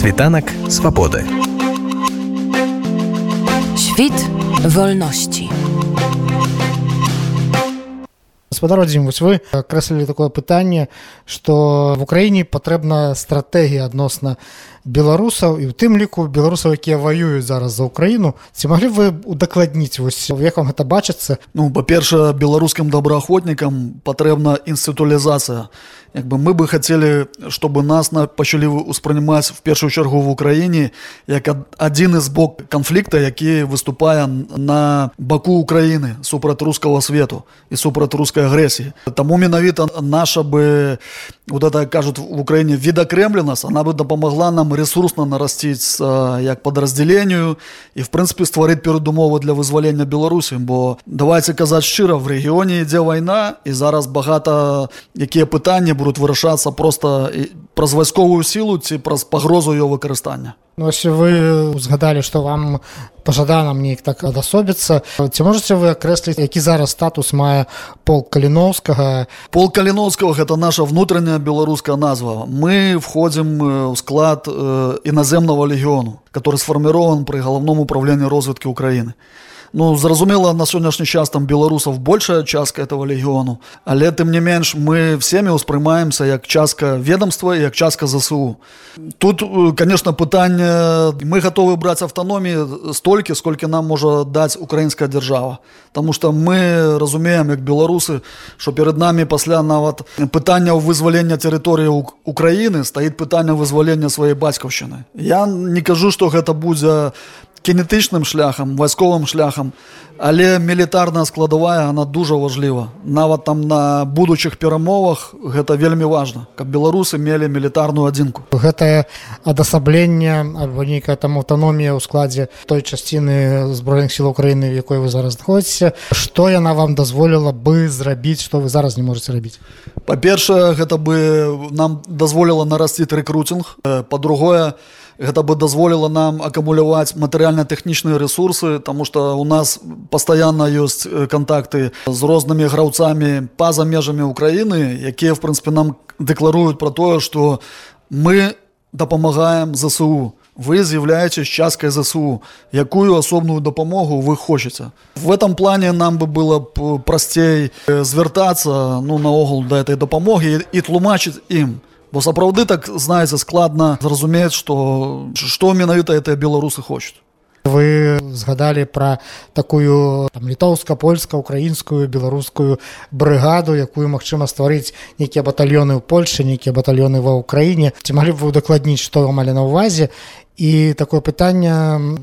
Світанак свабоды. Świt wolności. гаспадар Вадзім вось вы акрэслілі такое пытанне што в Україніне патрэбна стратэгія адносна беларусаў і у тым ліку беларусаў якія ваююць зараз за Украіну. Ці маглі вы удакладніць вось як вам гэта бачыцца? Ну па-першае беларускім добраахвотнікам патрэбна інстытуалізацыя як бы мы бы хацелі чтобы нас на пачалі ўспрымаць в першую чаргу в Украіне як адзін з бок канфлікта які выступае на баку Украіны супраць рускага свету і супраць рускай агрэсіі. Таму менавіта наша бы вот это кажут в Украіне відакрэмленасць она бы дапамагла нам ресурсна нарасціць як падраздзяленню і в прынцыпе стварыць перадумовы для вызвалення Беларусі бо давайте казаць шчыра в рэгіёне ідзе вайна і зараз багата якія пытанні будуць вырашацца просто праз вайсковую сілу ці праз пагрозу ее выкарыстання Ну, вы узгадалі што вам пажадана мне так адасобіцца ці можете вы акрэсліць які зараз статус мае пол каліноўскага пол каліноўскага гэта наша внутренняя беларуская назва. Мы входзім ў склад э, іназемного легіёну который сфармірован пры галаўном управленні розвиткі Украіны Ну зразумела на сённяшні час там беларусаў большая частка этого легіёну але тым не менш мы всеми ўспрымаемся як частка ведомства як частка ЗСУ. Тут конечно пытанне мы готовы браць аўтаноміі столькі сколькі нам можа даць украінская держава Таму что мы разумеем як беларусы что перед нами пасля нават пытання вызвалення тэрыторыі Украіны стаіць пытанне вызвалення сваёй бацькаўшчыны. Я не кажу что гэта будзе кінетычным шляхам вайсковым шляхам але мілітарная складавая она дужа важліва нават там на будучых перамовах гэта вельмі важна каб беларусы мелі мілітарную адзінку. Гэтае адасабленне альбо нейкая там аўтаномія ў складзе той часціны збройных сіл Украіны в якой вы зараз знаходзіце што яна вам дазволіла бы зрабіць што вы зараз не можете рабіць? Па-першае гэта бы нам дазволіла нарасціць рэкруцінг па-другое гэта бы дазволіла нам акумуляваць матэрыяльна-тэхнічныя ресурсы тому что у нас пастаянна ёсць контакты з рознымі граўцамі па-за межамі Украіны якія в прынпе нам дэкларуюць про тое что мы дапамагаем ЗСУ. Вы з'яўляецесь часткай ЗСУ. Якую асобную дапамогу вы хочаце в этом плане нам бы было б прасцей звяртацца ну наогул да этой дапамогі і тлумачыць ім бо сапраўды так знаеце складна зразумець што што менавіта это беларусы хочуць. Вы згадалі пра такую літоўска-польска украінскую беларускую брыгаду якую магчыма стварыць нейкія батальёны ў польльше нейкія батальёны ва ўкраіне ці маглі б вы удакладніць што вам малі на ўвазе і такое пытанне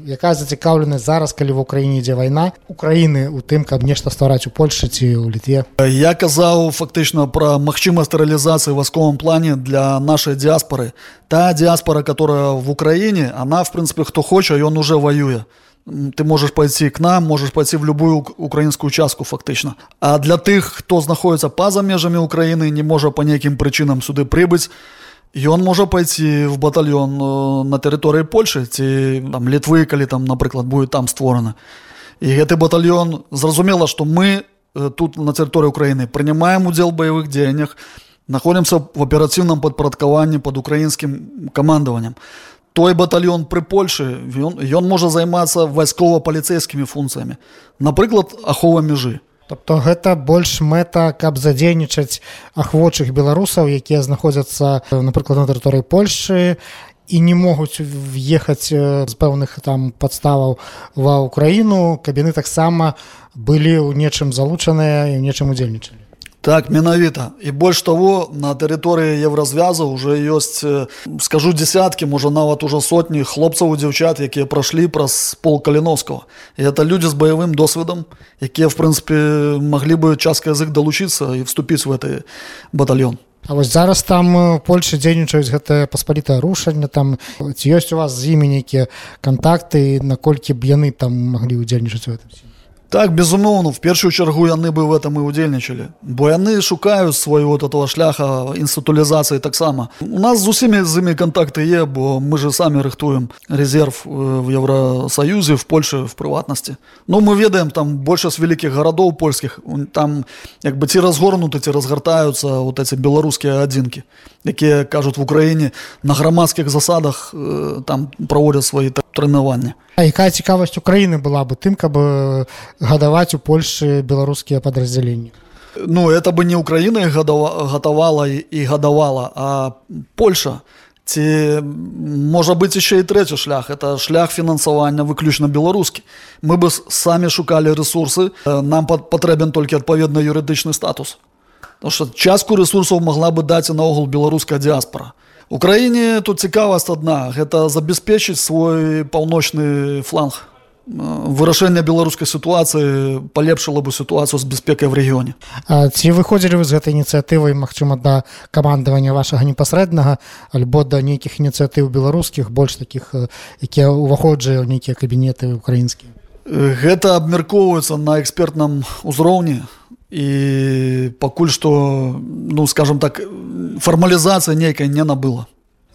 якая зацікаўленая зараз калі в Україніне ідзе вайна Украіны у тым каб нешта ствараць у Польше ці ў літве. Я казаў фактычна пра магчымасць рэалізацыі васковым плане для нашай дыаспоры та дыаспора которая в Украіне она в прынцыпе хто хоча ён уже воюе. Ты можешь пойти к нам можешь пойти в любую украінскую частку фактычна а для тых хто знаходіцца па-за межамі Украіны не можа по нейкім прычынам сюды прыбыць Ён можа пайці в батальён на тэрыторыі Польшы ці там літвы, калі там напрыклад будет там створана. І гэты батальён зразумела, што мы тут на тэрыторыі Украіны прынимаем удзел баявых дзеяннях, находимся в аперацыйным падпарадкаванні под украінскім камандаваннем. Той батальён пры Польшы ён, ён можа займацца вайскова-паліцэйскімі функцыямі. Напрыклад, ахова мяжы. Тобто гэта больш мэта каб задзейнічаць ахвочых беларусаў якія знаходзяцца напрыклад на тэрыторыі Польшы і не могуць в'ехаць з пэўных там падставаў ва ўкраіну каб яны таксама былі ў нечым залучаныя і нечым удзельнічалі Так менавіта. І больш того на тэрыторыі еўразвяза уже ёсць скажу десяткі можа нават ужо сотні хлопцаў і дзяўчат якія прайшлі праз пол каліновского. І это людзі з баявым досведам якія в прынцыпе маглі бы частка язык далучыцца і вступіць в гэты батальон А вось зараз там Польша дзейнічаюць гэтае паспалітае рушанне там ці ёсць у вас з імі нейкія кантакты наколькі б яны там маглі ўдзельнічаць у гэтым Так безумоўно в першую чаргу яны бы в этом і удзельнічалі бо яны шукаюць свайго вот этого шляха інстытулізацыі таксама. У нас з усімі з імі контакты є бо мы же самі рыхтуем резерв в Евросоюзе в Польше в прыватнасці. Ну мы ведаем там большасць вялікіх гарадоў польскіх там як бы ці разгорнуты ці разгартаюцца вот эти беларускія адзінкі якія кажуць в Украіне на грамадскіх засадах там праводзяць свае тр- трэнаванні А якая цікавасць Украіны была бы тым, каб э, гадаваць у Польшы беларускія падраздзяленні? Ну это бы не Украіна гатавала і, гадавала а Польша. Ці можа быць яшчэ і трэці шлях. Это шлях фінансавання выключна беларускі мы бы самі шукалі ресурсы. Э, нам пат- патрэбен толькі адпаведны юрыдычны статус. Потому что частку ресурсаў могла бы даць і наогул беларуская дыаспора Украіне тут цікавасць адна. Гэта забяспечыць свой паўночны фланг. Вырашэнне беларускай сітуацыі палепшыла бы сітуацыю з бяспекай в рэгіёне. Ці выходзілі вы з гэтай ініцыятывай магчыма да камандавання вашага непасрэднага альбо да нейкіх ініцыятыў беларускіх больш такіх якія ўваходжыя ў нейкія кабінеты украінскія? Гэта абмяркоўваецца на экспертным узроўні. І пакуль што ну скажем так фармалізацыя нейкай не набыла.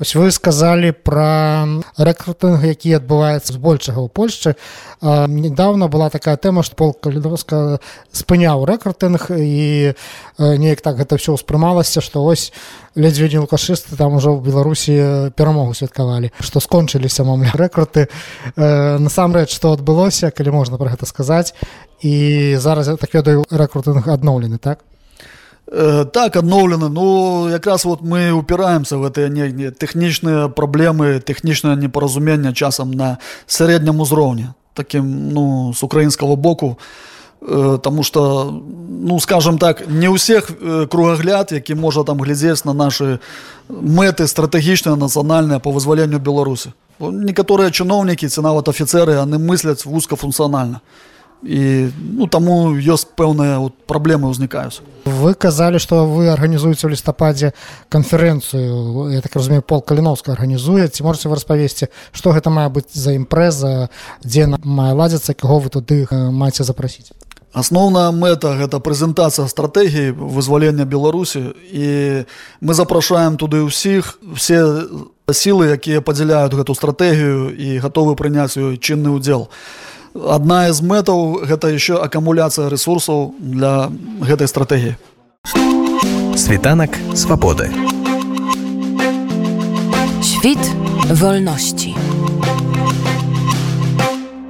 Вось вы сказалі пра рэкрутынг які адбываецца збольшага ў Польшчы недавно была такая тэма што пол калідоска спыняў рэкрутынг і неяк так гэта ўсё ўспрымалася што ось ледзьве не лукашысты там ужо ў беларусі перамогу святкавалі што скончыліся мамля рэкруты насамрэч што адбылося калі можна пра гэта сказаць і зараз я так ведаю рэкрутынг адноўлены так так адноўлены ну якраз вот мы упіраемся в гэтыя не, не тэхнічныя праблемы тэхнічнае непаразуменне часам на сярэднім узроўні таким ну з украінскага боку э, Таму что ну скажем так не ўсіх э, кругагляд які можа там глядзець на наши мэты стратэгічныя нацыянальныя по вызваленню беларусы некаторыя чыноўнікі ці нават афіцеры яны мысляць вузкафункцыянальна і ну таму ёсць пэўныя вот, праблемы ўзнікаюць вы казалі што вы арганізуеце ў лістападзе канферэнцыю. Я так разумею пол каліновска арганізуе. Ці можете вы распавесці што гэта мае быць за імпрэза дзе на мае ладзіцца каго вы туды э, маеце запрасіць? Асноўная мэта гэта прэзентацыя стратэгіі вызвалення Беларусі. І мы запрашаем туды ўсіх все сілы, якія падзяляюць гэту стратэгію і гатовы прыняць ёй чынны ўдзел. Адна з мэтаў гэта яшчэ акумуляцыя рэсурсаў для гэтай стратэгіі. Світанак свабоды. Świt wolności.